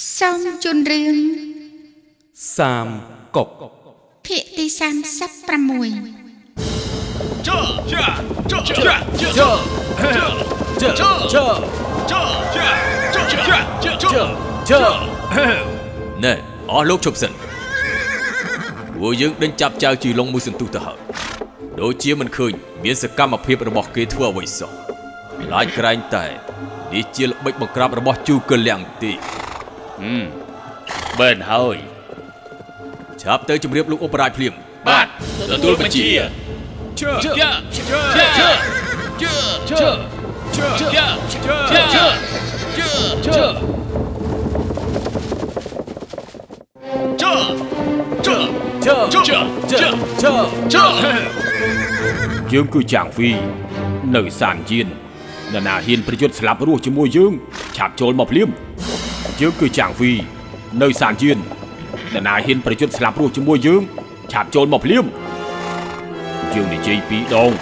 សំជូនរឿងសាមកុកភាគទី36ចោចោចោចោចោចោចោចោចោចោចោចោចោចោណែអស់លោកជប់សិនពួកយើងដេញចាប់ចៅជីឡុងមួយសន្ទុះទៅហើយដូចជាមិនឃើញមានសកម្មភាពរបស់គេធ្វើអ្វីសោះឡាយក្រែងតែនេះជាល្បិចបង្ក្រាបរបស់ជូកលៀងទី បិនហើយឆាប់ទៅជម្រាបលោកឧបរាជភ្លាម បាទទទួលបញ្ជាជើជើជើជើជើជើជើជើជើជើជើជើជើជើជើជើជើជើជើយើងគឺចាងហ្វីនៅសានជៀននរណាហ៊ានប្រយុទ្ធស្លាប់រស់ជាមួយយើងឆាប់ចូលមកភ្លាម យើងគឺចាងហ្វីនៅសានយាននរណាហ៊ានប្រយុទ្ធស្លាប់រស់ជាមួយយើងឆាប់ចូលមកភ្លាមយើងនិយាយពីរដង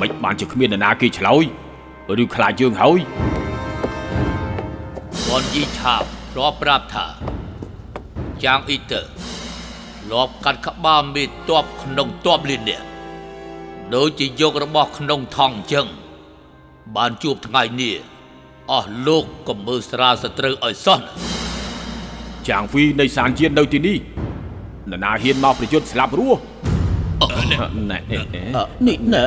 មិនបានជាគ្មាននរណាគេឆ្លើយឬខ្លាចយើងហើយបនយីឆាបធ្លាប់ប្រាប់ថាចាងអ៊ីទ័រធ្លាប់កាត់ក្បាលមេតបក្នុងតបលាននេះដូចជាយករបស់ក្នុងថងអញ្ចឹងបានជួបថ្ងៃនេះ អស់លោកក៏មើលស្រាលសត្រូវឲ្យសោះណាចាងហ្វីនៃសានយាននៅទីនេះនរណាហ៊ានមកប្រយុទ្ធស្លាប់រស់ណែនេះណែ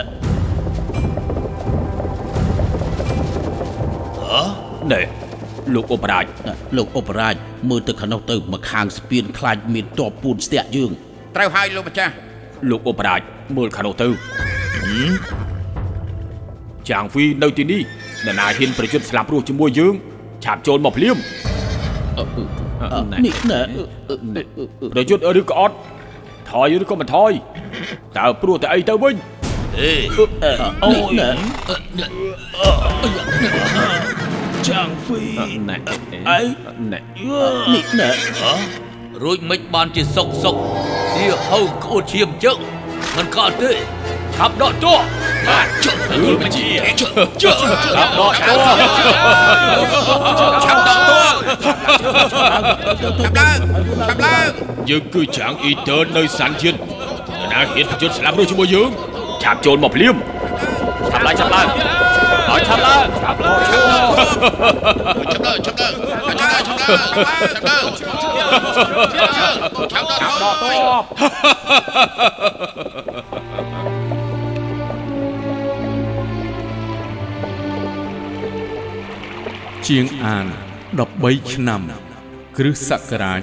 ណែលោកឧបរាជលោកអបរាជមើលទៅខាងនោះទៅមកខាងស្ពានខ្លាចមានតបពូនស្ទាក់យើងត្រូវហើយលោកម្ចាស់លោកឧបរាជមើលខាងនោះទៅចាងហ្វីនៅទីនេះ នរណាហ៊ានប្រយុទ្ធស្លាប់រស់ជាមួយយើងឆាប់ចូលមកភ្លាមនេះណែប្រយុទ្ធឬក៏អត់ថយឬក៏មិនថយតើព្រោះតែអីទៅវិញអេអូយណែចាងហ្វីណែអីណែនេះណែហ៎រួចមិនបានជាសុកសុកជាហៅក្អួតឈាមជឹងមិនក៏ទេ ឆាប់ដកទោះបាទទទួលបញ្ជាជជចាប់ដកទោះឆាប់ដល់ទួឆាប់ឡើងឆាប់ឡើងយើងគឺចាងអ៊ីទ័រនៅសាន់ជាតិនរណាហ៊ានប្រយុទ្ធស្លាប់រស់ជាមួយយើងឆាប់ចូលមកភ្លាមឆាប់ឡើងឆាប់ឡើងឲ្យឆាប់ឡើងឆាប់ឡើងឆាប់ឡើងឆាប់ឡើងឆាប់ឡើងឆាប់ឡើងឆាប់ឡើងឆាប់ឡើងឆាប់ដល់ទួ ជាងអាន13ឆ្នាំ គ្រិស្តសករាជ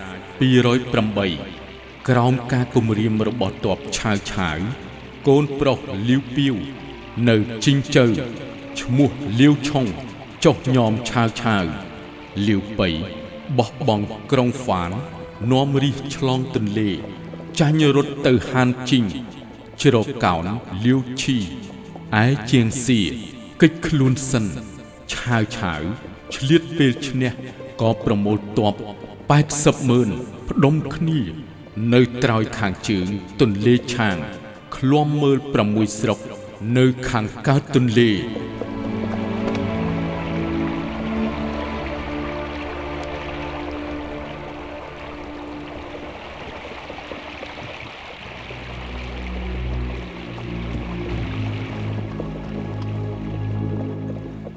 208ក្រោមការគំរាមរបស់ទ័ពឆាវឆាវកូនប្រុសលាវពាវនៅជីងជើឈ្មោះលាវឆុងចុះញោមឆាវឆាវលាវបៃបោះបង់ក្រុងហ្វាននាំរិះឆ្លងទន្លេ ចាញ់រត់ទៅហានជីងជ្រកកោនលាវឈីឯជាងសៀកិច្ចខ្លួនសិនឆាវឆាវ ឆ្លៀតពេលឈ្នះក៏ប្រមូលទ័ព80ម៉ឺនផ្ដុំគ្នា នៅត្រើយខាងជើងទន្លេឆាងឃ្លាំមើល6ស្រុក នៅខាងកើតទន្លេ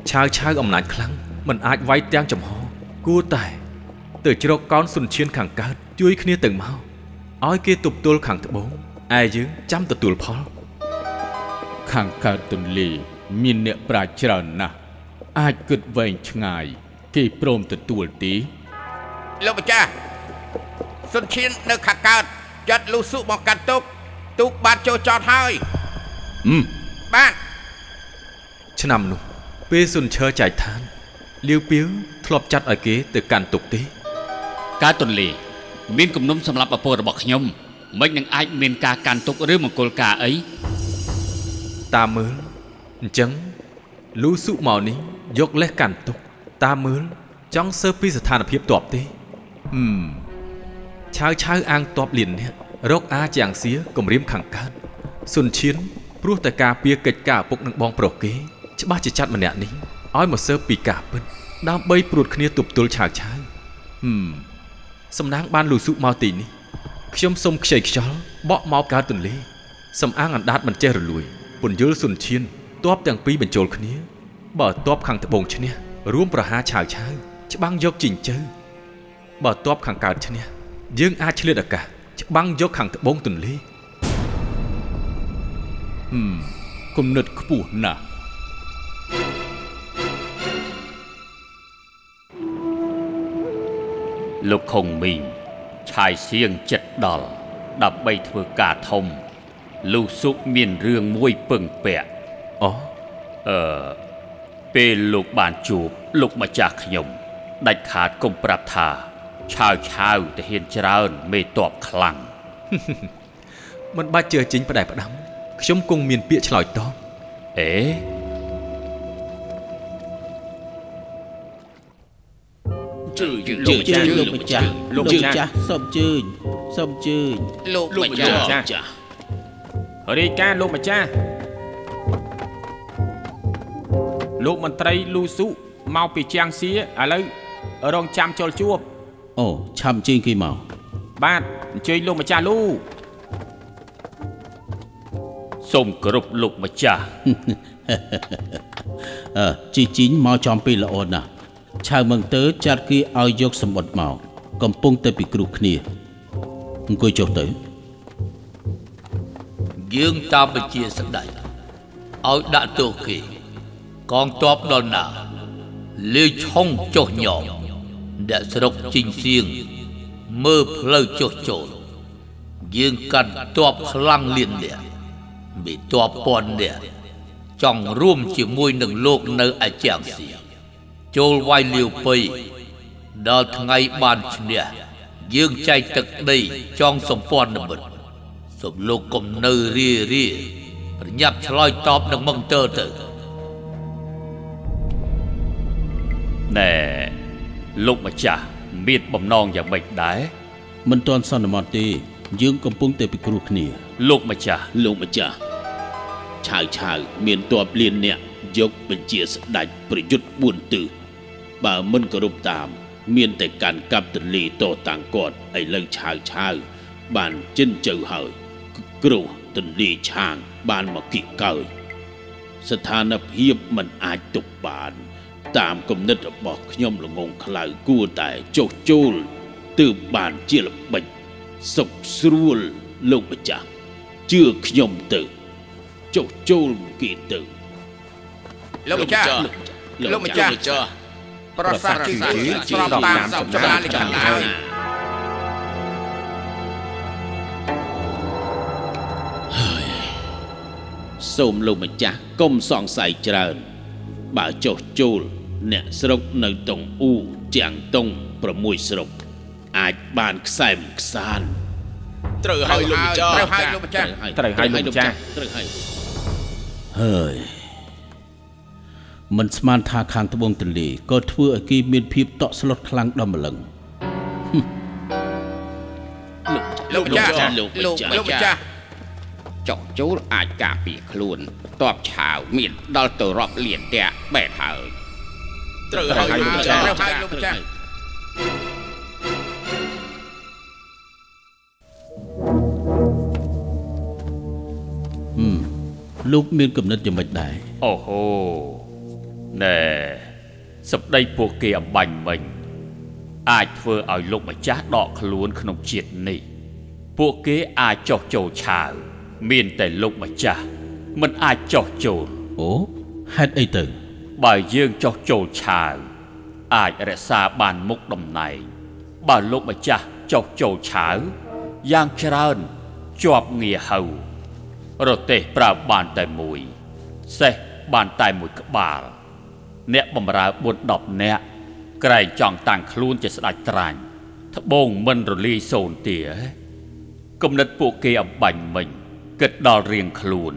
ឆាវឆាវអំណាចខ្លាំង មិនអាចវាយទាំងចំហគួរតែទៅជ្រកកោនសុនឈានខាងកើតជួយគ្នាទៅមកឲ្យគេទប់ទល់ខាងត្បូងឯយើងចាំទទួលផល ខាងកើតទន្លេមានអ្នកប្រាជ្ញច្រើនណាស់អាចគិតវែងឆ្ងាយ គេព្រមទទួលទេលោកម្ចាស់សុនឈាននៅខាងកើតចាត់លូសុមកកាត់ទុកទូកបានចូលចតហើយបាទឆ្នាំនោះពេលសុនឈើចែកឋាន លាវពាវធ្លាប់ចាត់ឲ្យគេទៅកាន់ទុកទេការទន្លេមានគំនុំសម្រាប់អពររបស់ខ្ញុំមិននឹងអាចមានការកាន់ទុកឬមង្គលការអីតាមមើលអញ្ចឹងលូសុមកនេះយកលេសកាន់ទុកតាមមើលចង់សើពីស្ថានភាពតបទេហឹមឆាវឆាវអាងតបលៀននេះរកអាជាងសៀគម្រាមខាងកើតសុនឈៀនព្រោះតែការពៀកិច្ចការឪពុកនឹងបងប្រុសគេច្បាស់ជាចាត់ម្នាក់នេះ ឲ្យមកសើពីការពិតដើម្បីព្រួតគ្នាទប់ទល់ឆាវឆាវសំណាងបានលូស៊ូមកទីនេះខ្ញុំសុំខ្ចីខ្យល់បក់មកកើតទន្លេសំអាងអណ្ដាតមិនចេះរលួយពន្យល់សុនឈៀនតបទាំងពីរបញ្ចូលគ្នាបើតបខាងត្បូងឈ្នះរួមប្រហារឆាវឆាវច្បាំងយកជីងជើបើតបខាងកើតឈ្នះយើងអាចឆ្លៀតឱកាសច្បាំងយកខាងត្បូងទន្លេគំនិតខ្ពស់ណាស់ លោកខុងមីងឆាយសៀងចិត្តដល់ដើម្បីធ្វើការធំលុះសុកមានរឿងមួយពឹងពាក់អូអឺពេលលោកបានជួបលោកម្ចាស់ខ្ញុំដាច់ខាតកុំប្រាប់ថាឆាវឆាវទៅហ៊ានច្រើនមេតបខ្លាំងមិនបាច់ជឿចេញផ្ដែផ្ដាំខ្ញុំគង់មានពាក្យឆ្លើយតបអេ ជើញលោកម្ចាស់លោកម្ចាស់សូមជើញសូមជើញលោកម្ចាស់ចាស់រាយការណ៍លោកម្ចាស់លោកមន្ត្រីលូស៊ូមកពីជាងសៀឥឡូវរងចាំចូលជួបអូឆាំជើញគេមកបាទអញ្ជើញលោកម្ចាស់លូសូមគោរពលោកម្ចាស់អឺជីជីងមកចំពេលល្អណាស់ ឆៅមឹងទៅចាត់គេឲ្យយកសម្បត្តិមក កំពុងតែពិគ្រោះគ្នាអង្គុយចុះទៅយើងតាមបញ្ជាស្ដេចឲ្យដាក់ទោសគេ កងទ័ពដល់ណាលាយឆុងចុះញោមអ្នកស្រុកជីងសៀងមើលផ្លូវចុះចូលយើងកាន់ទ័ពខ្លាំងលៀនលះមានទ័ពពាន់នាក់ចង់រួមជាមួយនឹងលោកនៅអាចាងសៀ ចូលវាយលាវពៃដល់ថ្ងៃបានឈ្នះយើងចែកទឹកដីចងសម្ព័ន្ធមិត្តសូមលោកកុំនៅរារាប្រញាប់ឆ្លើយតបនឹងមង្ទើទៅណែលោកម្ចាស់មានបំណងយ៉ាងម៉េចដែរមិនទាន់សន្មត់ទេយើងកំពុងតែពិគ្រោះគ្នា លោកម្ចាស់លោកម្ចាស់ឆៅឆៅមានតបលៀនអ្នកយកបញ្ជាស្ដេចប្រយុទ្ធ4ទិស បើមិនគោរពតាម មានតែការកាប់ទន្លេតតាំងគាត់ឥឡូវឆៅឆៅបានចិនជើហើយគ្រោះទន្លេឆាងបានមកគិកើយស្ថានភាពមិនអាចទុកបាន តាមគំនិតរបស់ខ្ញុំល្ងងខ្លៅគួរតែចុះចូលទើបបានជាល្បិចសុខស្រួលលោកម្ចាស់ជឿខ្ញុំទៅចុះចូលគេទៅលោកម្ចាស់លោកម្ចាស់ ប្រសាទជីវជីស្របតាមសម្ដាលិខិតហើយសូមលោកម្ចាស់កុំសង្ស័យច្រើន បើចុះចូលអ្នកស្រុកនៅតុងអ៊ូចាំងតុង6ស្រុក អាចបានខ្សែមខ្សានត្រូវហើយលោកម្ចាស់ត្រូវហើយលោកម្ចាស់ត្រូវហើយលោកម្ចាស់ត្រូវហើយហើយ មិនស្មានថាខាងត្បូងទន្លេក៏ធ្វើឲ្យគេមានភាពតក់ស្លុតខ្លាំងដល់ម្លឹងលោកម្ចាស់លោកលោកម្ចាស់ចុះចូលអាចការពារខ្លួនតបឆាវមានដល់ទៅរាប់លានតែបែបហើយត្រូវហើយលោកម្ចាស់ត្រូវហើយលោកម្ចាស់លោកមានគំនិតយ៉ាងម៉េចដែរអូហូ ណែសម្ដីពួកគេអំបញ្ញមិញអាចធ្វើឲ្យលោកម្ចាស់ដកខ្លួនក្នុងជាតិនេះពួកគេអាចចោះចូលឆាវមានតែលោកម្ចាស់មិនអាចចោះចូលអូហេតុអីទៅបើយើងចោះចូលឆាវអាចរក្សាបានមុខតំណែងបើលោកម្ចាស់ចោះចូលឆាវយ៉ាងច្រើនជាប់ងារហៅរទេសប្រើបានតែមួយសេះបានតែមួយក្បាល អ្នកបំរើ4 10នាក់ក្រែងចង់តាំងខ្លួនជាស្ដេចត្រាញ់ត្បូងមិនរលាយសូន្យទាគំនិតពួកគេអំបញ្ញមិញគិតដល់រៀងខ្លួន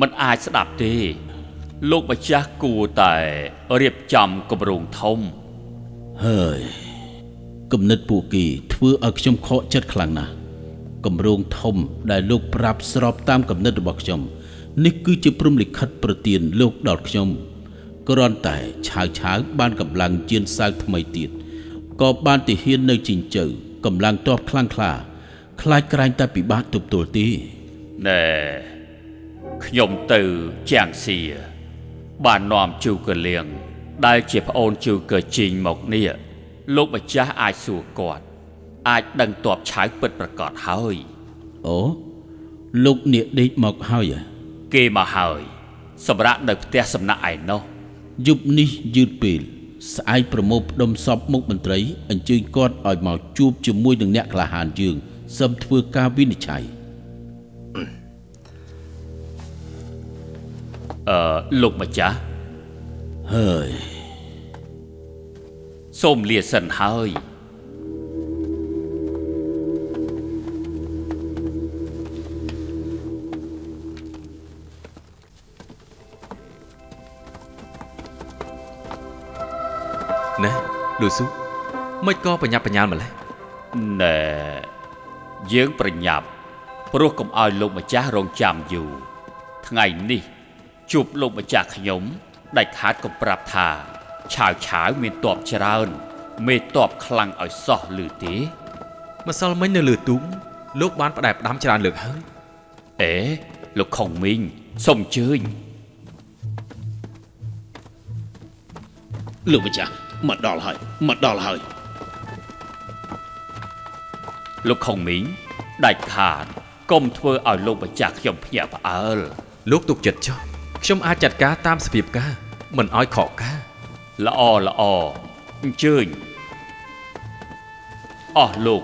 មិនអាចស្ដាប់ទេ លោកម្ចាស់គួរតែរៀបចំគម្រោងធំហើយគំនិតពួកគេធ្វើឲ្យខ្ញុំខកចិត្តខ្លាំងណាស់គម្រោងធំដែលលោកប្រាប់ស្របតាមគំនិតរបស់ខ្ញុំ នេះគឺជាព្រំលិខិតប្រទានលោកដល់ខ្ញុំ គ្រាន់តែឆាវឆាវបានកម្លាំងជៀនសាវថ្មីទៀតក៏បានទីហ៊ាននៅជីងជើកម្លាំងតបខ្លាំងក្លាខ្លាចក្រែងតែពិបាកទប់ទល់ទេណែខ្ញុំទៅជាងសៀបាននាំជូកលៀងដែលជាប្អូនជូកជីងមកនេះលោកម្ចាស់អាចសួរគាត់អាចដឹងតបឆៅពិតប្រកបហើយអូលោកនាកដេកមកហើយហ៎គេមកហើយសម្រាប់នៅផ្ទះសំណាក់ឯណោះ យប់នេះយឺតពេលស្អែកប្រមូលផ្ដុំសពមុខមន្ត្រីអញ្ជើញគាត់ឲ្យមកជួបជាមួយនឹងអ្នកក្លាហានយើងសឹមធ្វើការវិនិច្ឆ័យអឺលោកម្ចាស់ហើយសូមលាសិនហើយ លូស៊ូមិនក៏បញ្ញាប់បញ្ញាល់ម្លេះណែយើងប្រញាប់ព្រោះកុំឲ្យលោកម្ចាស់រងចាំយូរថ្ងៃនេះជួបលោកម្ចាស់ខ្ញុំដាច់ខាតក៏ប្រាប់ថាឆាវឆាវមានតបច្រើនមេតបខ្លាំងឲ្យសោះឬទេម្សិលមិញនៅលើទូកលោកបានផ្ដែផ្ដាំច្រើនលើកហើយអេលោកខុងមីងសូមអញ្ជើញលោកម្ចាស់ មកដល់ហើយមកដល់ហើយលោកខុងមីងដាច់ខាតកុំធ្វើឲ្យលោកម្ចាស់ខ្ញុំភ្ញាក់ផ្អើលលោកទុកចិត្តចុះខ្ញុំអាចចាត់ការតាមសភាពការមិនឲ្យខកការល្អល្អអញ្ជើញអស់លោក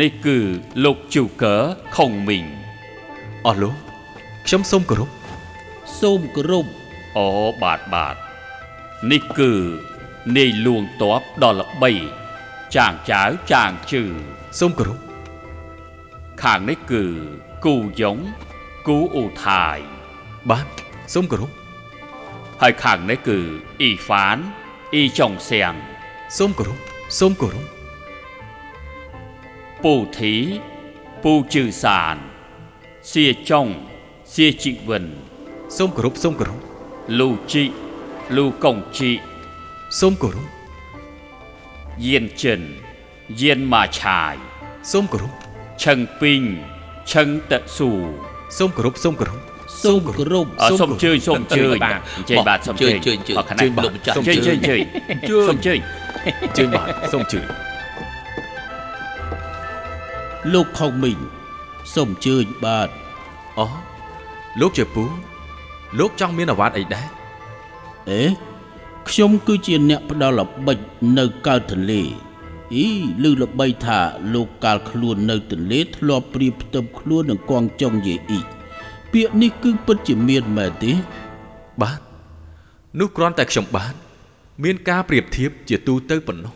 នេះគឺលោកជូកឺខុងមីងអស់លោកខ្ញុំសូមគោរពសូមគោរពអូបាទបាទនេះគឺ នាយលួងតបដល់ល្បីចាងចៅចាងជឺសូមគោរពខាងនេះគឺគូយ៉ុងគូអ៊ូថាយបាទសូមគោរពហើយខាងនេះគឺអ៊ីហ្វានអ៊ីចុងសៀងសូមគោរពសូមគោរពពូធីពូជឺ សានសៀចុងសៀជីវិនសូមគោរពសូមគោរពលូជីលូកុងជីសូមគោរពយានចិនយានម៉ាឆាយសូមគោរពឆឹងពីងឆឹងតស៊ូសូមគោរពសូមគោរពសូមគោរពអសូមអញ្ជើញសូមអញ្ជើញអញ្ជើញបាទសូមអញ្ជើញអញ្ជើញអញ្ជើញមកខណៈលោកម្ចាស់សូមអញ្ជើញអញ្ជើញសូមអញ្ជើញជើញបាទសូមជើញលោកខុងមីងសូមអញ្ជើញបាទអូលោកជាពូលោកចង់មានអាវ៉ាត់អីដែរអេ ខ្ញុំគឺជាអ្នកផ្ដល់ល្បិចនៅកើតទន្លេអីឮល្បីថាលោកកាលខ្លួននៅទន្លេធ្លាប់ព្រៀបផ្ទឹមខ្លួននឹងកងចុងយេអ៊ីពាក្យនេះគឺពិតជាមានមែនទេបាទនោះគ្រាន់តែខ្ញុំបាទមានការប្រៀបធៀបជាទូទៅប៉ុណ្ណោះ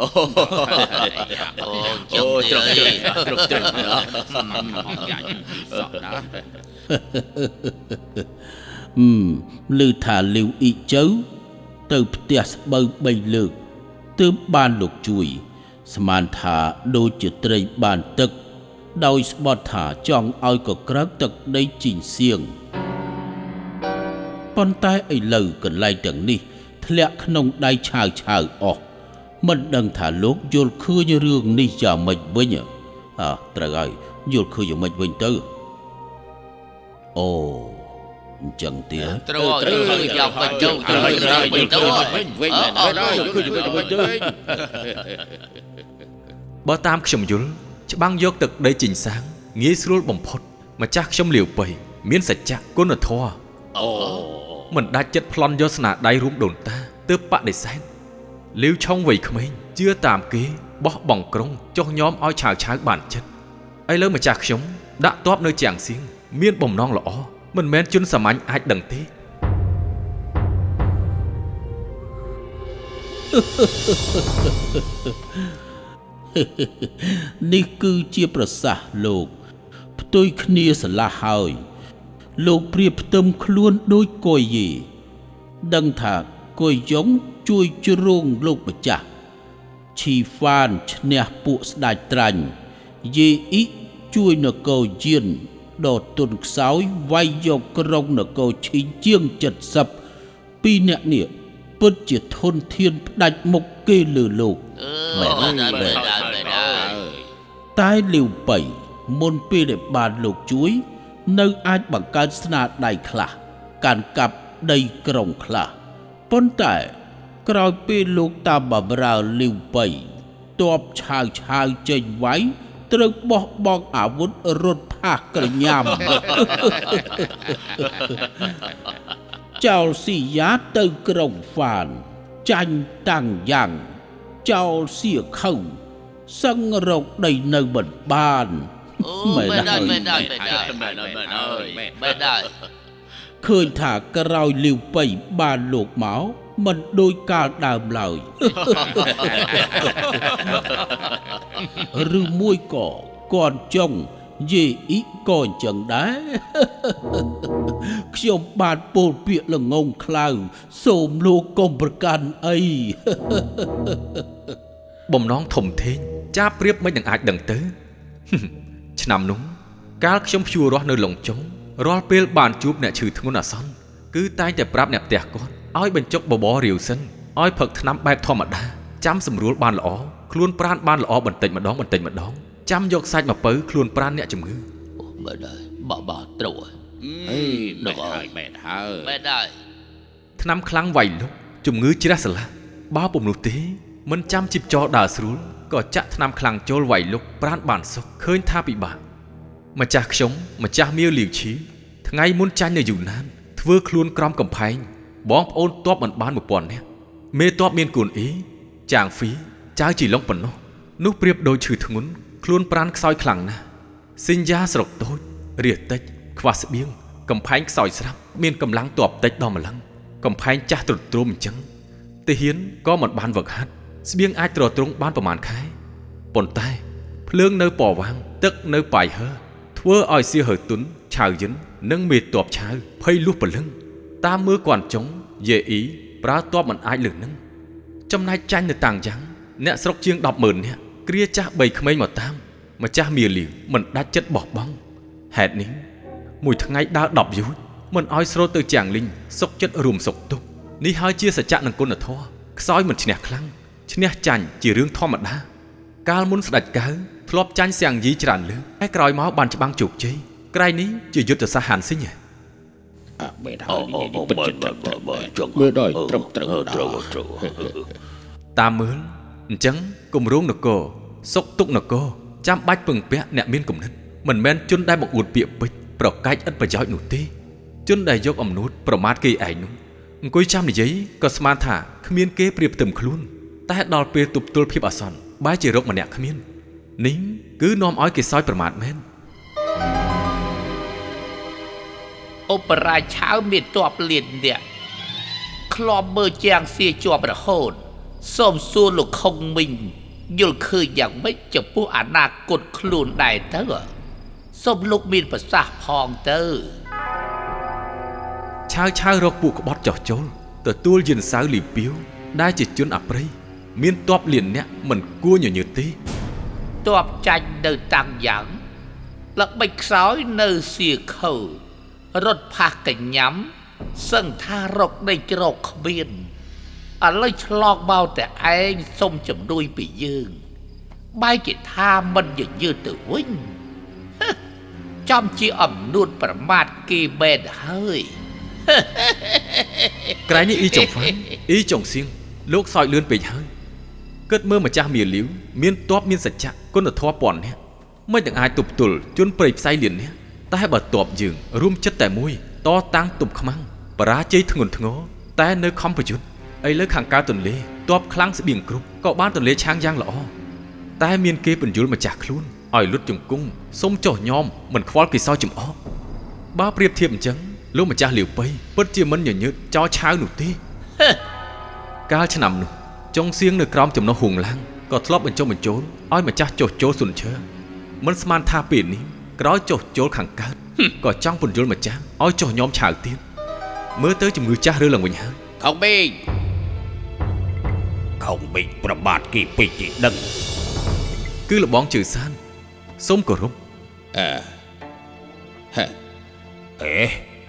អូចឹងត្រង់ត្រង់ត្រង់ត្រង់សក់ណាហឹមឮថាលាវអ៊ីចៅ ទៅផ្ទះស្បូវ3លើកទើបបានលោកជួយ ស្មានថាដូចជាត្រីបានទឹក ដោយស្បត់ថាចង់ឲ្យកក្រើកទឹកដីជីងសៀងប៉ុន្តែឥឡូវកន្លែងទាំងនេះ ធ្លាក់ក្នុងដៃឆាវឆាវអស់មិនដឹងថាលោកយល់ឃើញរឿងនេះយ៉ាងម៉េចវិញអើត្រូវហើយយល់ឃើញយ៉ាងម៉េចវិញទៅអូ អញ្ចឹងទៀតត្រូវត្រូវយកបាច់ទៅត្រូវត្រូវវិញទៅវិញវិញមែនហើយយកឃើញវិញវិញទៅបើតាមខ្ញុំយល់ច្បាំងយកទឹកដីជីងសាងងាយស្រួលបំផុតម្ចាស់ខ្ញុំលាវបៃមានសច្ចៈគុណធម៌អូមិនដាច់ចិត្តប្លន់យកស្នាដៃរួមដូនតាទើបបដិសេធលាវឆុងវ័យក្មេងជឿតាមគេបោះបង់ក្រុងចុះញោមឲ្យឆាវឆាវបានចិត្តឥឡូវម្ចាស់ខ្ញុំដាក់តបនៅជាងសៀងមានបំណងល្អ មិនមែនជនសាមញ្ញអាចដឹងទេនេះគឺជាប្រសាសន៍លោក ផ្ទុយគ្នាស្រឡះហើយ លោកព្រៀបផ្ទឹមខ្លួនដូចកុយយេដឹងថាកុយយ៉ុងជួយជ្រងលោកម្ចាស់ឈីហ្វានឈ្នះពួកស្ដេចត្រាញ់យេអ៊ីជួយនគរយាន ដកទុនខ្សោយវាយយកក្រុងនគរឈីងជាង70ពីរអ្នកនេះពិតជាធនធានផ្ដាច់មុខគេលើលោកអឺមែនមែនមែមែននដែរមែនដែរតែលាវប៉ៃមុនពេលដែលបានលោកជួយ នៅអាចបង្កើតស្នាដៃខ្លះកាន់កាប់ដីក្រុងខ្លះប៉ុន្តែក្រោយពេលលោកតាមបំរើលាវប៉ៃតបឆាវឆាវចេញវាយ ត្រូវបោះបង់អាវុធរត់ផាសក្រញាំចោលស៊ីយ៉ាទៅក្រុងហ្វានចាញ់តាំងយ៉ាងចោលសៀខៅសឹងរកដីនៅមិនបានអូមែនមែនដែរហើយមែនដែរមែនដែរមែនហើយមែនហើយមែនដែរឃើញថាក្រោយលាវប៉ៃបានលោកមក មិនដូចកាលដើមឡើយឬមួយក៏គាត់ចង់យេអ៊ីក៏អញ្ចឹងដែរខ្ញុំបានពោលពាក្យល្ងងខ្លៅសូមលោកកុំប្រកាន់អីបំណងធំធេងចាប្រៀបមិននឹងអាចដឹងទៅឆ្នាំនោះកាលខ្ញុំភ្ជួររស់នៅឡុងចុងរាល់ពេលបានជួបអ្នកឈឺធ្ងន់អាសន្នគឺតែងតែប្រាប់អ្នកផ្ទះគាត់ ឲ្យបញ្ចុកបបររាវសិនឲ្យផឹកថ្នាំបែបធម្មតាចាំសម្រួលបានល្អខ្លួនប្រានបានល្អបន្តិចម្ដងបន្តិចម្ដងចាំយកសាច់មកពៅខ្លួនប្រានអ្នកជំងឺអូមែនដែរបាក់បាក់ត្រូវហើយអេមែនហើយមែនហើយមែនដែរថ្នាំខ្លាំងវាយលុកជំងឺជ្រះស្រឡះបើពុំនោះទេមិនចាំជីបចរដើរស្រួលក៏ចាក់ថ្នាំខ្លាំងចូលវាយលុកប្រានបានសុខឃើញថាពិបាកម្ចាស់ខ្ញុំម្ចាស់មៀវលីវឈីថ្ងៃមុនចាញ់នៅយូណានធ្វើខ្លួនក្រំកំផែង បងប្អូនតបមិនបាន1000នាក់មេតបមានគូនអ៊ីចាងហ្វីចៅជីឡុងប៉ុណ្ណោះនោះប្រៀបដូចឈឺធ្ងន់ខ្លួនប្រានខ្សោយខ្លាំងណាស់សិញ្ញាស្រុកតូចរាសតិចខ្វះស្បៀងកំផែងខ្សោយស្រាប់មានកម្លាំងតបតិចដល់ម្លឹងកំផែងចាស់ទ្រុឌទ្រោមអញ្ចឹងទាហានក៏មិនបានវឹកហាត់ស្បៀងអាចទ្រទ្រង់បានប្រមាណខែប៉ុន្តែភ្លើងនៅប៉វាងទឹកនៅប៉ៃហើធ្វើឲ្យសៀហើទុនឆៅយិននិងមេតបឆៅភ័យលុះព្រលឹង តាមមើលគាត់ចុងយេអ៊ីប្រើតបមិនអាចលើសនឹងចំណែកចាញ់នៅតាំងយ៉ាងអ្នកស្រុកជាង100000នាក់គ្រាចាស់3ក្មេងមកតាមម្ចាស់មៀលីវមិនដាច់ចិត្តបោះបង់ហេតុនេះមួយថ្ងៃដើរ10យូរមិនឲ្យស្រូតទៅចាំងលីងសុកចិត្តរួមសុកទុកនេះហើយជាសច្ចៈនឹងគុណធម៌ខ្សោយមិនឈ្នះខ្លាំងឈ្នះចាញ់ជារឿងធម្មតាកាលមុនស្ដេចកៅធ្លាប់ចាញ់សៀងយីច្រើនលើកតែក្រោយមកបានច្បាំងជោគជ័យក្រែងនេះជាយុទ្ធសាស្ត្រហានស៊ីង ឯងអើមែនហើអូយអូនិយាយអូពិតបើជាត្រឹមបើត្រូវបើចង់មើលដល់ត្រឹមត្រូវត្រូវត្រូវតាមមើលអញ្ចឹងគម្រោងនគរសុកទុកនគរចាំបាច់ពឹងពាក់អ្នកមានគំនិតមិនមែនជនដែលបង្អួតពាក្យពេចន៍ប្រកាច់ឥតប្រយោជន៍នោះទេជនដែលយកអំនួតប្រមាថគេឯងនោះអង្គុយចាំនិយាយក៏ស្មានថាគ្មានគេប្រៀបផ្ទឹមខ្លួនតែដល់ពេលទប់ទល់ភាពអាសន្នបែរជារកម្នាក់គ្មាននេះគឺនាំឲ្យគេសោយប្រមាថមែន អូបរាឆៅមានតបលៀនអ្នកក្លំមើលជាងសៀជាប់រហូតសូមសួរលោកខុងមីងយល់ឃើញយ៉ាងម៉េចចំពោះអនាគតខ្លួនដែរទៅសូមលោកមានប្រសាសន៍ផងទៅឆាវឆាវរកពួកក្បត់ចោះចូលទទួលយានសៅលីពីវដែលជាជនអប្រិយមានតបលៀនអ្នកមិនគួរញញើតទេតបចាញ់នៅតាំងយ៉ាងល្បិចខ្សោយនៅសៀខៅ រត់ផាសកញ្ញាំសឹងថារកដីជ្រកគ្មានឥឡូវឆ្លងមកតែឯងសុំជំនួយពីយើង បែរជាថាមិនញញើតទៅវិញចំជាអំនួតប្រមាថគេបែនហើយក្រែងនេះអ៊ីចុងហ្វានអ៊ីចុងសៀងលោកសោយលឿនពេកហើយគិតមើលម្ចាស់មៀលីវមានតបមានសច្ចៈគុណធម៌ពាន់នេះមិនទាំងអាចទប់ទល់ជន់ព្រៃផ្សៃលៀននេះ តែបើតបយើងរួមចិត្តតែមួយតតាំងទប់ខ្មាំងបរាជ័យធ្ងន់ធ្ងរតែនៅខំប្រយុទ្ធឥឡូវខាងកើតទន្លេតបខ្លាំងស្បៀងគ្រប់ក៏បានទន្លេឆាងយ៉ាងល្អតែមានគេបញ្យលម្ចាស់ខ្លួនឲ្យលុតជង្គង់សុំចុះញោមមិនខ្វល់គេសោយចំអកបើប្រៀបធៀបអញ្ចឹងលោកម្ចាស់លាវប៉ៃពិតជាមិនញញើតចោឆាវនោះទេកាលឆ្នាំនោះចុងសៀងនៅក្រោមចំណុះហួងឡាំងក៏ធ្លាប់បញ្ចុះបញ្ចូលឲ្យម្ចាស់ចុះចូលសុនឈើមិនស្មានថាពេលនេះ ក្រោយចុះចូលខាងកើតក៏ចង់ពន្យល់ម្ចាស់ឲ្យចុះញោមឆាវទៀតមើលទៅជំងឺចាស់ឬឡើងវិញហើយខុងប៊ីងខំបិចប្របាទគេពេកទីដឹងគឺលបងជើសានសូមគោរពអឺហេអេ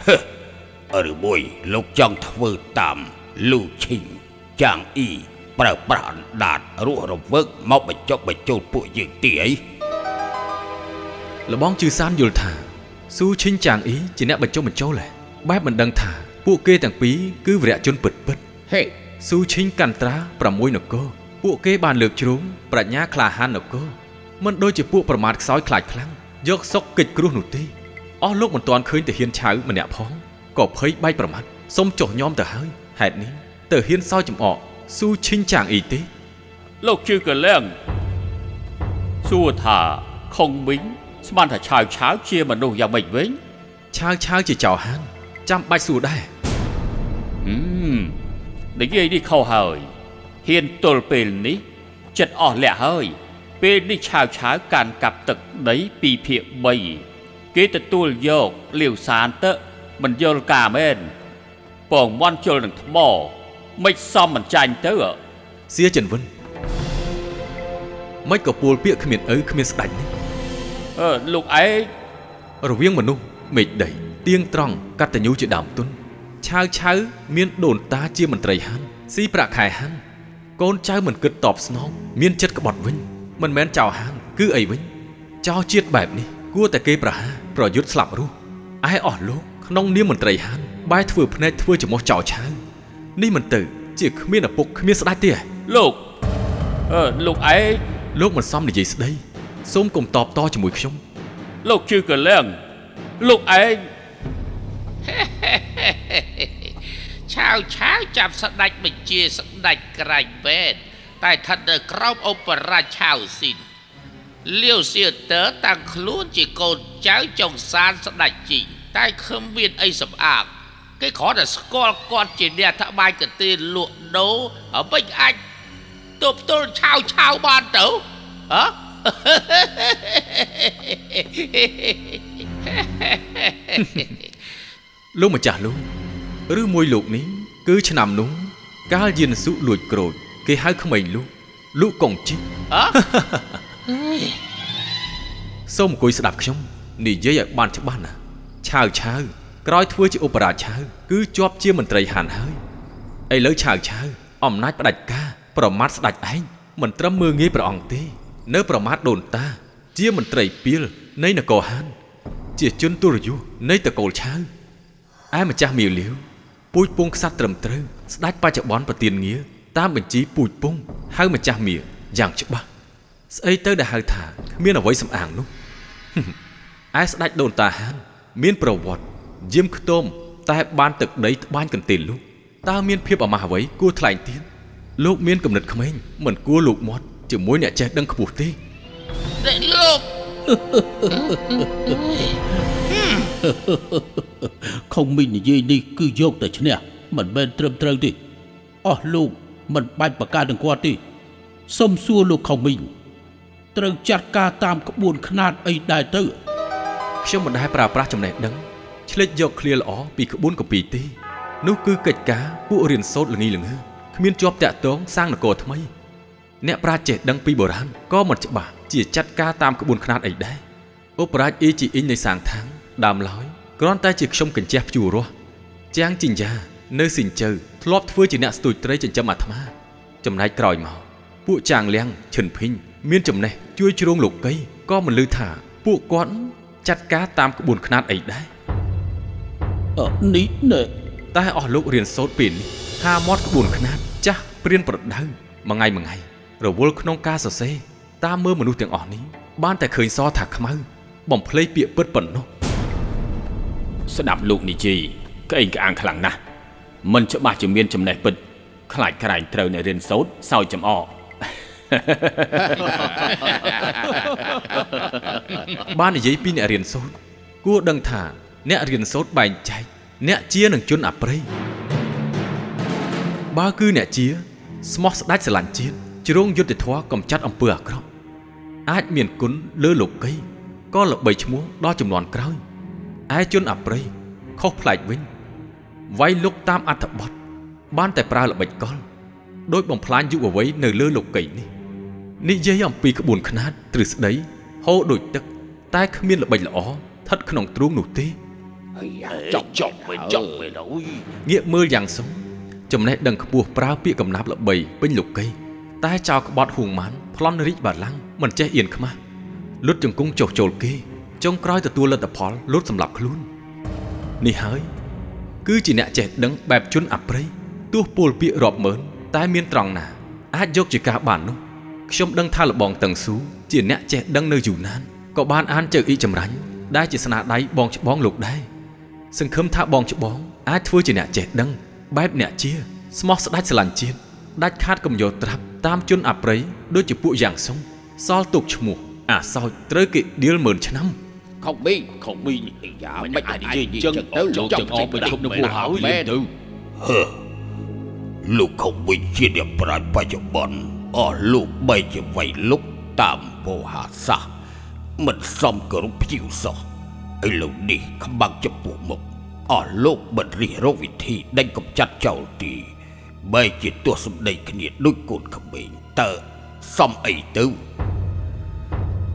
ហឺឬមួយលោកចង់ធ្វើតាមលូឈីងចាងអ៊ីប្រើប្រាស់អណ្ដាតរស់រវើកមកបញ្ចុកបញ្ចូលពួកយើងទីអី លបងជឺសានយល់ថាស៊ូឈិញចាងអ៊ីជាអ្នកបញ្ចុះបញ្ចូលហ៎បែបមិនដឹងថាពួកគេទាំងពីរគឺវរៈជនពិតពិតហេស៊ូឈិញកាន់ត្រា6នគរពួកគេបានលើកជ្រុងប្រាជ្ញាក្លាហាននគរមិនដូចជាពួកប្រមាថខ្សោយខ្លាចខ្លាំងយកសុកកិច្ចគ្រោះនោះទេអស់លោកមិនទាន់ឃើញតាហ៊ានឆៅម្នាក់ផងក៏ភ័យបែកប្រមាថសុំចុះញោមទៅហើយហេតុនេះទៅហ៊ានសោយចំអកស៊ូឈិញចាងអ៊ីទេលោកជឿកលៀងសួរថាខុងមីង ស្មានថាឆាវឆាវជាមនុស្សយ៉ាងម៉េចវិញឆាវឆាវជាចៅហានចាំបាច់សួរដែរហឹមនិយាយនេះខុសហើយហ៊ានទល់ពេលនេះចិត្តអស់លះហើយ ពេលនេះឆាវឆាវកាន់កាប់ទឹកដីពីភាគ3គេទទួលយកលាវសានទៅមិនយល់ការមែនពងមន់ជល់នឹងថ្មមិនសមមិនចាញ់ទៅសៀចិនវិនមិនក៏ពួលពាកគ្មានឪគ្មានស្ដាច់នេះ អឺលោកឯងរវាងមនុស្សមេឃដីទៀងត្រង់កតញ្ញូជាដើមទុនឆាវឆៅមានដូនតាជាមន្ត្រីហាន់ស៊ីប្រាក់ខែហាន់កូនចៅមិនគិតតបស្នងមានចិត្តក្បត់វិញមិនមែនចៅហាន់គឺអីវិញចៅជាតិបែបនេះគួរតែគេប្រហារប្រយុទ្ធស្លាប់រស់ឯអស់លោកក្នុងនាមមន្ត្រីហាន់បែរធ្វើភ្នែកធ្វើចំោះចៅឆៅនេះមិនទៅជាគ្មានឪពុកគ្មានស្ដេចទេលោកអឺលោកឯងលោកមិនសមនិយាយស្ដី សូមកុំតបតជាមួយខ្ញុំលោកជឿកលៀងលោកឯងឆាវឆាវចាប់ស្ដេចបញ្ជាស្ដេចក្រាញ់ពេទ្យតែស្ថិតនៅក្រោមឧបរាជឆាវស៊ីនលាវសៀតើតាំងខ្លួនជាកូនចៅចុងសានស្ដេចជីងតែគ្មានអីសម្អាតគេគ្រាន់តែស្គាល់គាត់ជាអ្នកថ្បាយកន្ទេលលក់ដូរអ្វីអាចទប់ទល់ឆាវឆាវបានទៅហ៎ លោកម្ចាស់លោកឬមួយលោកនេះគឺឆ្នាំនោះកាលយានសុលួចក្រូច គេហៅក្មេងលោកលោកកងជីហ៎សូមអង្គុយស្ដាប់ខ្ញុំនិយាយឲ្យបានច្បាស់ណាឆាវឆាវក្រោយធ្វើជាឧបរាជឆាវគឺជាប់ជាមន្ត្រីហានហើយឥឡូវឆាវឆាវអំណាចផ្ដាច់ការប្រមាថស្ដាច់ឯងមិនត្រឹមមើងងាយព្រះអង្គទេ នៅប្រមាថដូនតា ជាមន្ត្រីពីលនៃនគរហាន ជាជនទុរយុសនៃតកូលឆាវឯម្ចាស់មាវលាវពូជពងខ្សាត់ត្រឹមត្រូវស្ដេចបច្ចុប្បន្នប្រទានងារតាមបញ្ជីពូជពងហៅម្ចាស់មាវយ៉ាងច្បាស់ស្អីទៅដែលហៅថាគ្មានអ្វីសំអាងនោះឯស្ដេចដូនតាហាន មានប្រវត្តិយាមខ្ទមតែបានទឹកដីត្បាញកន្ទេលលោកតើមានភាពអាម៉ាស់អ្វីគួរថ្លែងទៀតលោកមានគំនិតក្មេងមិនគួរលោកមាត់ ជាមួយអ្នកចេះដឹងខ្ពស់ទេនេះលោកខុងមីងនិយាយនេះគឺយកតែឈ្នះមិនមែនត្រឹមត្រូវទេអស់លោកមិនបាច់បកកានឹងគាត់ទេសុំសួរលោកខុងមីងត្រូវចាត់ការតាមក្បួនខ្នាតអីដែរទៅខ្ញុំមិនដែលប្រើប្រាស់ចំណេះដឹងឆ្លេចយកឃ្លាល្អពីក្បួនកម្ពីទេនោះគឺកិច្ចការពួករៀនសូត្រល្ងីល្ងើគ្មានជាប់តាក់ទងសាងនគរថ្មី អ្នកប្រាជ្ញចេះដឹងពីបុរាណក៏មិនច្បាស់ជាចាត់ការតាមក្បួនខ្នាតអីដែរឧបរាជអ៊ីជីអ៊ីងនៃសាងថាងដើមឡើយគ្រាន់តែជាខ្ញុំកញ្ជះភ្ជួររស់ជាងជីងយ៉ានៅស៊ីនជើធ្លាប់ធ្វើជាអ្នកស្ទូចត្រីចិញ្ចឹមអាត្មា ចំណែកក្រោយមកពួកចាងលៀងឈិនភីងមានចំណេះជួយជ្រងលោកកៃក៏មិនលឺថាពួកគាត់ចាត់ការតាមក្បួនខ្នាតអីដែរអឺនេះណែតែអស់លោករៀនសូត្រពេលនេះថាមាត់ក្បួនខ្នាតចាស់ព្រានប្រដៅមួយថ្ងៃមួយថ្ងៃ រវល់ក្នុងការសរសេរតាមមើលមនុស្សទាំងអស់នេះបានតែឃើញសថាខ្មៅ បំភ្លេចពាក្យពិតប៉ុណ្ណោះស្ដាប់លោកនិយាយក្អេងក្អាងខ្លាំងណាស់មិនច្បាស់ជាមានចំណេះពិតខ្លាចក្រែងត្រូវនៅរៀនសូត្រសោយចំអកបាននិយាយពីអ្នករៀនសូត្រគួរដឹងថាអ្នករៀនសូត្របែងចែកអ្នកជានឹងជនអប្រិយបើគឺអ្នកជាស្មោះស្ដាច់ស្រឡាញ់ជាតិ ជ្រងយុទ្ធធម៌កំចាត់អំពើអាក្រក់អាចមានគុណលើលោកីក៏ល្បីឈ្មោះដល់ចំនួនក្រោយឯជនអប្រិយខុសប្លែកវិញវាយលុកតាមអត្ថបទបានតែប្រើល្បិចកលដោយបំផ្លាញយុវវ័យនៅលើលោកីនេះនិយាយអំពីក្បួនខ្នាតទ្រឹស្ដីហូរដូចទឹក តែគ្មានល្បិចល្អស្ថិតក្នុងទ្រូងនោះទេចប់ចប់វិញចប់វិញអើយងាកមើលយ៉ាងសុងចំណេះដឹងខ្ពស់ប្រើពាក្យកំណាព្យល្បីពេញលោកី តែចៅក្បត់ហួងម៉ាន់ប្លន់រីកបាឡាំងមិនចេះអៀនខ្មាស់លុតជង្គង់ចុះចូលគេចុងក្រោយទទួលលទ្ធផលលុតសម្លាប់ខ្លួននេះហើយគឺជាអ្នកចេះដឹងបែបជនអប្រិយទោះពលពាក្យរាប់ម៉ឺនតែមានត្រង់ណា អាចយកជាការបាននោះខ្ញុំដឹងថាលបងតឹងស៊ូជាអ្នកចេះដឹងនៅយូណានក៏បានអានចៅអ៊ីចម្រាញ់ដែលជាស្នាដៃបងច្បងលោកដែរសង្ឃឹមថាបងច្បងអាចធ្វើជាអ្នកចេះដឹងបែបអ្នកជាស្មោះស្ដាច់ស្រឡាញ់ជាតិដាច់ខាតកំយោត្រាប់ តាមជនអប្រិយដូចជាពួកយ៉ាងសុងសល់ទុកឈ្មោះអាសោចត្រូវគេដៀលម៉ឺនឆ្នាំខុសប៊ីខុសប៊ីនេះយ៉ាមិនមិនអាអាចយនិនិយាយាយយអញ្ចឹចឹងងទៅចូលចង់ទាំងអចេស់ញទៅទៅឈប់ឈប់នៅនៅពោះពោះហើហើយយមែមែននទៅលោកខុសវិជាអ្នកប្រាជ្ញបច្ចុប្បន្នអស់លោកបីជាវ័យលុកតាមពោហាសាសមិនសមគោរពភ្ញៀវសោះឥឡូវនេះ ខ្បាំងចំពោះមុខអស់លោកមិនរិះរកវិធីដេញកំចាត់ចោលទី បែរជាទោះសម្ដីគ្នាដូចកូនក្មេងតើសមអីទៅ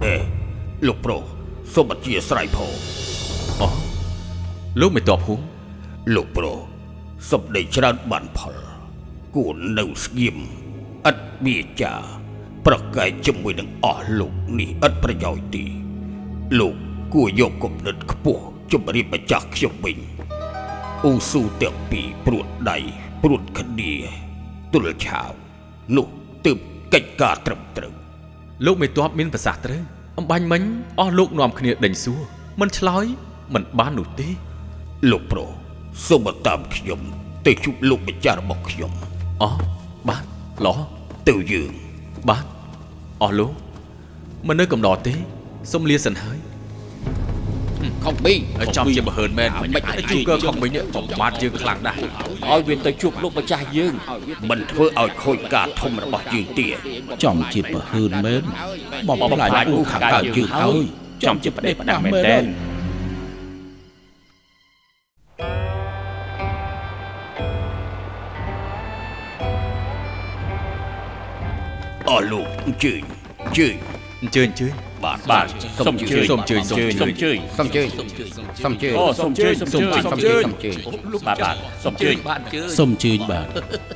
អេលោកប្រុសសូមអធិស្ឋានផងអូលោកមិនតបហួងលោកប្រុសសម្ដីច្រើនបានផលគួរនៅស្ងៀមឥតវាចាប្រកែកជាមួយនឹងអស់លោកនេះឥតប្រយោជន៍ទេលោកគួរយកគំនិតខ្ពស់ជំរាបម្ចាស់ខ្ញុំវិញអ៊ូស៊ូទាំងពីរព្រួតដៃ ព្រួតគ្នាទល់ឆាវនោះទើបកិច្ចការត្រឹមត្រូវលោកមេតបមានប្រសាសន៍ត្រូវអំបញ្ញមិញអស់លោកនាំគ្នាដេញសួរមិនឆ្លើយមិនបាននោះទេលោកប្រុសសូមតាមខ្ញុំ ទៅជួបលោកម្ចាស់របស់ខ្ញុំអោះបាទឡោះទៅយើងបាទអស់លោកមិននៅកំដរទេសុំលាសិនហើយ ខុសប៊ីហើយចំជាបើហើនមែនមិនអាចជួកខំវិញបំបត្តិយើងខ្លាំងដែរឲ្យវាទៅជួបលោកម្ចាស់យើងមិនធ្វើឲ្យខូចការធំរបស់យើងទេចំជាប្រហឿនមែនបំផ្លាញពូខាងកើតយើងហើយចំជាប្រដេះផ្ដាស់មែនតើអស់លោកអញ្ជើញអញ្ជើញអញ្ជើញអញ្ជើញ បាទបាទសូមអញ្ជើញសូមអញ្ជើញសូមអញ្ជើញសុំជើញសុំជើញសុំជើញអូសូមអញ្ជើញសូមអញ្ជើញសុំសូមអញ្ជើជើញញសុំជើញបាទបាទសូមអញ្ជើញបានជឿសូមអញ្ជើញបាទ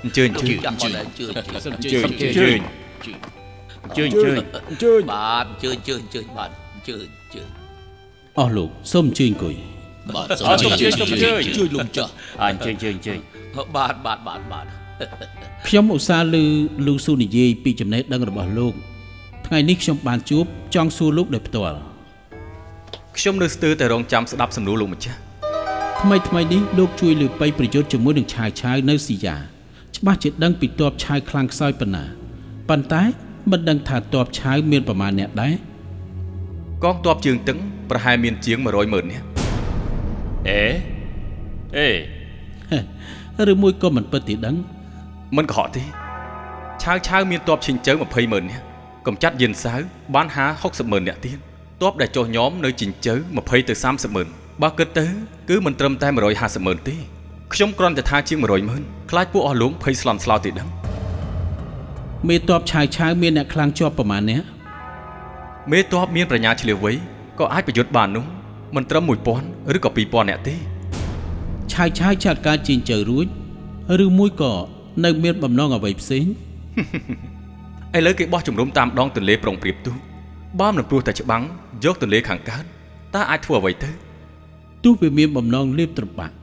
អញ្ជើញអញ្ជើញចាំអត់ដែរជឿអញ្ជើញអញ្ជើញអញ្ជើញអញ្ជើញអញ្ជើញបាទជឿជឿជឿបាទជឿជឿអស់លោកសូមអញ្ជើញអង្គុយបាទអត់សូមអញ្ជើញសូមអញ្ជើញជួយលំចាស់អញ្ជើញអញ្ជើញអញ្ជើញបាទបាទបាទបាទខ្ញុំឧស្សាហ៍ឮលូស៊ូនិយាយពីចំណេះដឹងរបស់លោក ថ្ងៃនេះខ្ញុំបានជួបចង់សួរលោកដោយផ្ទាល់ខ្ញុំនៅស្ទើរតែរងចាំស្ដាប់សំណួរលោកម្ចាស់ថ្មីថ្មីនេះលោកជួយលើប៉ៃប្រយុទ្ធជាមួយនឹងឆាវឆាវនៅស៊ីយ៉ាច្បាស់ជាដឹងពីតបឆាវខ្លាំងខ្សោយប៉ុណ្ណាប៉ុន្តែមិនដឹងថាតបឆាវមានប្រមាណអ្នកដែរកងទ័ពជើងទឹកប្រហែលមានជាង100ម៉ឺននាក់អេអេហេឬមួយក៏មិនពិតទីដឹងមិនកុហកទេឆាវឆាវមានទ័ពឈិញជើ20ម៉ឺននាក់ កំចាត់យិនសាវបានហា60ម៉ឺននាក់ទៀតទ័ពដែលចុះញោមនៅជីងជើ20ទៅ30ម៉ឺនបើគិតទៅគឺមិនត្រឹមតែ150ម៉ឺនទេខ្ញុំគ្រាន់តែថាជាង100ម៉ឺនខ្លាចពួកអស់លោកភ័យស្លន់ស្លោទេដឹងមេតបឆាវឆាវមានអ្នកខ្លាំងជាប់ប្រមាណអ្នកមេទ័ពមានប្រាជ្ញាឆ្លៀវវៃក៏អាចប្រយុទ្ធបាននោះមិនត្រឹម1000ឬក៏2000នាក់ទេឆាវឆាវចាត់ការជីងជើរួចឬមួយក៏នៅមានបំណងអ្វីផ្សេង ឥឡូវគេបោះជំរំតាមដងទន្លេប្រុងព្រៀបទូបើមិនព្រោះតែច្បាំងយកទន្លេខាងកើតតើអាចធ្វើអ្វីទៅទោះវាមានបំណងលេបត្របាក់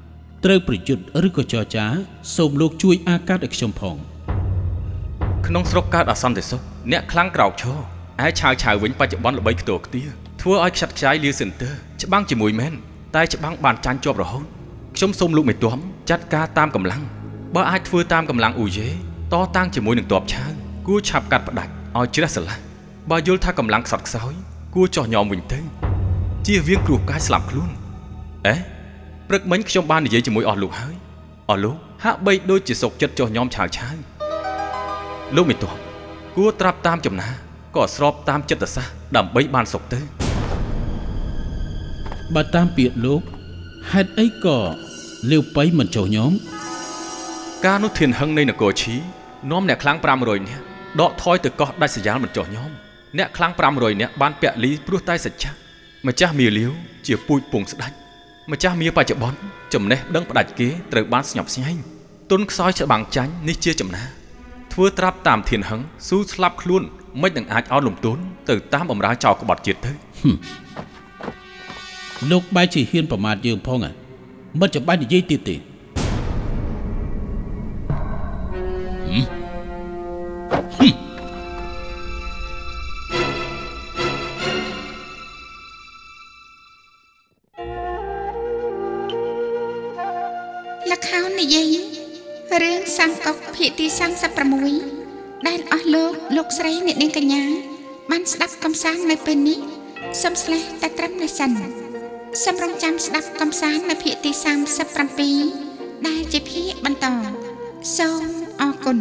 ត្រូវប្រយុទ្ធឬក៏ចរចាសូមលោកជួយអាកាត់ឲ្យខ្ញុំផងក្នុងស្រុកកើតអសន្តិសុខអ្នកខ្លាំងក្រោកឈរឯឆាវឆាវវិញបច្ចុប្បន្នល្បីខ្ទរខ្ទាធ្វើឲ្យខ្ចាត់ខ្ចាយលាសិនទើច្បាំងជាមួយមែនតែច្បាំងបានចាញ់ជាប់រហូតខ្ញុំសូមលោកមេទាំចាត់ការតាមកម្លាំងបើអាចធ្វើតាមកម្លាំងអ៊ូយេតតាំងជាមួយនឹងទ័ពឆាវ គួរឆាប់កាត់ផ្ដាច់ឲ្យជ្រះស្រឡះបើយល់ថាកម្លាំងខ្សត់ខ្សោយ គួរចោះញោមវិញទៅជៀសវាងគ្រោះកាយស្លាប់ខ្លួនអេព្រឹកមិញខ្ញុំបាននិយាយជាមួយអស់លោកហើយអស់លោកហាក់បីដូចជាសុកចិត្តចោះញោមឆាវឆាវលោកមេតបគួរត្រាប់តាមចំណាក៏ស្របតាមចិត្តសាស្ត្រដើម្បីបានសុខទៅបើតាមពាក្យលោកហេតុអីក៏លាវប៉ៃមិនចុះញោមការនោះធានហឹងនៃនគរឈីនាំអ្នកខ្លាំង500នាក់ ដកថយទៅកោះដាច់សយ៉ាលមិនចោះញោមអ្នកខ្លាំង500នាក់បានពាក់លីព្រោះតែសច្ចាម្ចាស់មាលាវជាពូជពងស្ដាច់ម្ចាស់មាបច្ចុប្បន្នចំណេះដឹងផ្ដាច់គេត្រូវបានស្ញប់ស្ញែងទទុនខ្សោយច្បាំងចាញ់នេះជាចំណាធ្វើត្រាប់តាមធានហឹងស៊ូស្លាប់ខ្លួនមិននឹងអាចឲ្យលំទុនទៅតាមបំរើចោលក្បត់ជាតិទៅលោកបែរជាហ៊ានប្រមាថយើងផងហ៎មិនចាំបាច់និយាយទៀតទេ សង្កុកភាគទី36ដែលអស់លោកលោកស្រីអ្នកនាងកញ្ញាបានស្ដាប់កំសាន្តនៅពេលនេះសូមស្លេះតែត្រឹមនេះសិនសូមរងចាំស្ដាប់កំសាន្តនៅភាគទី37ដែលជាភាគបន្តសូមអរគុណ